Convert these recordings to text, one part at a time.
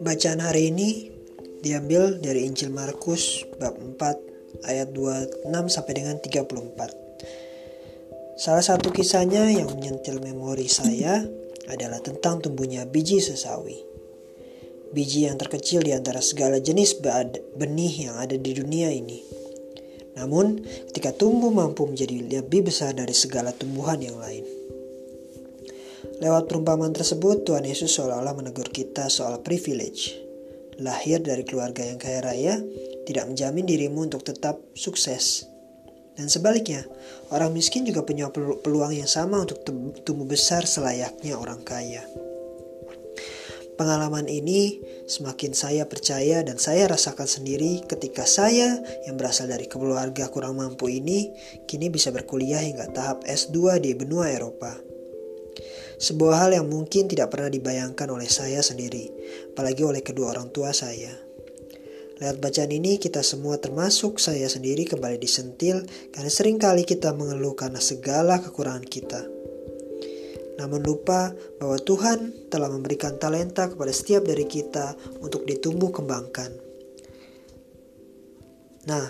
Bacaan hari ini diambil dari Injil Markus bab 4 ayat 26 sampai dengan 34. Salah satu kisahnya yang menyentil memori saya adalah tentang tumbuhnya biji sesawi. Biji yang terkecil di antara segala jenis benih yang ada di dunia ini. Namun, ketika tumbuh mampu menjadi lebih besar dari segala tumbuhan yang lain. Lewat perumpamaan tersebut, Tuhan Yesus seolah-olah menegur kita soal privilege. Lahir dari keluarga yang kaya raya tidak menjamin dirimu untuk tetap sukses. Dan sebaliknya, orang miskin juga punya peluang yang sama untuk tumbuh besar selayaknya orang kaya. Pengalaman ini semakin saya percaya dan saya rasakan sendiri ketika saya yang berasal dari keluarga kurang mampu ini kini bisa berkuliah hingga tahap S2 di benua Eropa. Sebuah hal yang mungkin tidak pernah dibayangkan oleh saya sendiri, apalagi oleh kedua orang tua saya. Lewat bacaan ini kita semua termasuk saya sendiri kembali disentil karena sering kali kita mengeluh karena segala kekurangan kita. Namun lupa bahwa Tuhan telah memberikan talenta kepada setiap dari kita untuk ditumbuh kembangkan. Nah,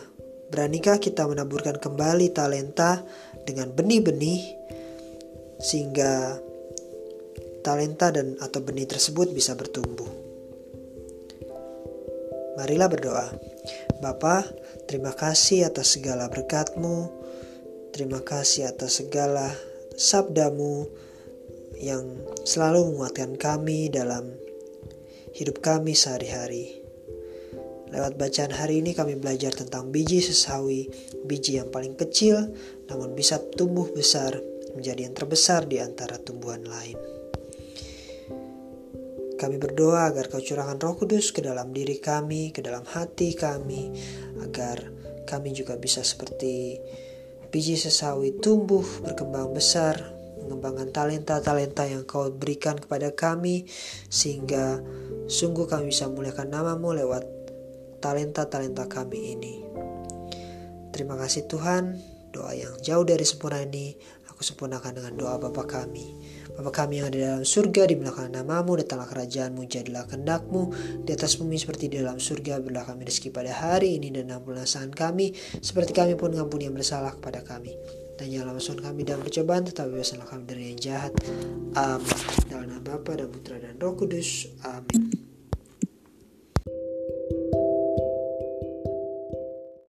beranikah kita menaburkan kembali talenta dengan benih-benih sehingga talenta dan atau benih tersebut bisa bertumbuh. Marilah berdoa. Bapa, terima kasih atas segala berkatmu. Terima kasih atas segala sabdamu yang selalu menguatkan kami dalam hidup kami sehari-hari. Lewat bacaan hari ini kami belajar tentang biji sesawi, biji yang paling kecil namun bisa tumbuh besar menjadi yang terbesar di antara tumbuhan lain. Kami berdoa agar kau curahkan roh kudus ke dalam diri kami, ke dalam hati kami, agar kami juga bisa seperti biji sesawi tumbuh, berkembang besar, mengembangkan talenta-talenta yang kau berikan kepada kami, sehingga sungguh kami bisa memuliakan namamu lewat talenta-talenta kami ini. Terima kasih Tuhan, doa yang jauh dari sempurna ini, aku sempurnakan dengan doa Bapa kami. Bapa kami yang ada dalam surga, di belakang namamu, datanglah kerajaanmu, jadilah kendakmu, di atas bumi seperti di dalam surga, berilah kami rezeki pada hari ini, dan ampunilah kami, seperti kami pun ngampuni yang bersalah kepada kami. Dan janganlah masuk kami dalam percobaan, tetapi bebaskanlah kami dari yang jahat. Amin. Dalam nama Bapa dan Putra dan Roh Kudus. Amin.